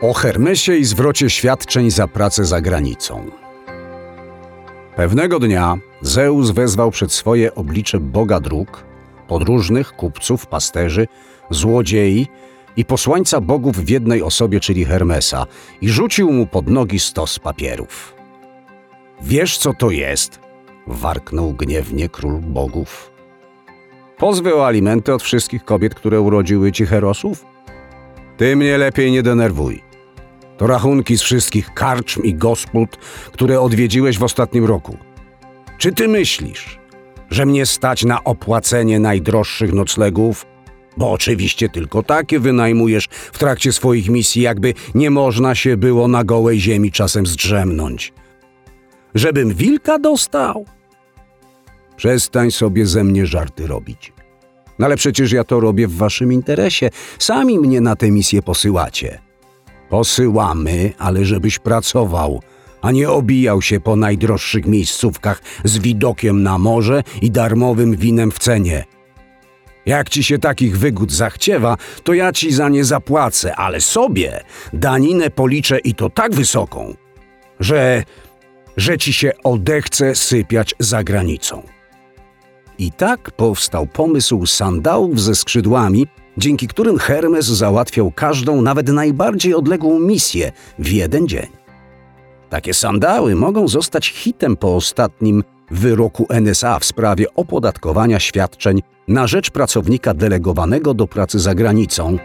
O Hermesie i zwrocie świadczeń za pracę za granicą. Pewnego dnia Zeus wezwał przed swoje oblicze Boga dróg, podróżnych, kupców, pasterzy, złodziei i posłańca bogów w jednej osobie, czyli Hermesa, i rzucił mu pod nogi stos papierów. Wiesz, co to jest? warknął gniewnie król bogów. Pozwy o alimenty od wszystkich kobiet, które urodziły ci herosów? Ty mnie lepiej nie denerwuj. To rachunki z wszystkich karczm i gospod, które odwiedziłeś w ostatnim roku. Czy ty myślisz, że mnie stać na opłacenie najdroższych noclegów? Bo oczywiście tylko takie wynajmujesz w trakcie swoich misji, jakby nie można się było na gołej ziemi czasem zdrzemnąć. Żebym wilka dostał? Przestań sobie ze mnie żarty robić. No ale przecież ja to robię w waszym interesie. Sami mnie na tę misję posyłacie. Posyłamy, ale żebyś pracował, a nie obijał się po najdroższych miejscówkach z widokiem na morze i darmowym winem w cenie. Jak ci się takich wygód zachciewa, to ja ci za nie zapłacę, ale sobie daninę policzę i to tak wysoką, że, że ci się odechce sypiać za granicą. I tak powstał pomysł sandałów ze skrzydłami, dzięki którym Hermes załatwiał każdą, nawet najbardziej odległą misję w jeden dzień. Takie sandały mogą zostać hitem po ostatnim wyroku NSA w sprawie opodatkowania świadczeń na rzecz pracownika delegowanego do pracy za granicą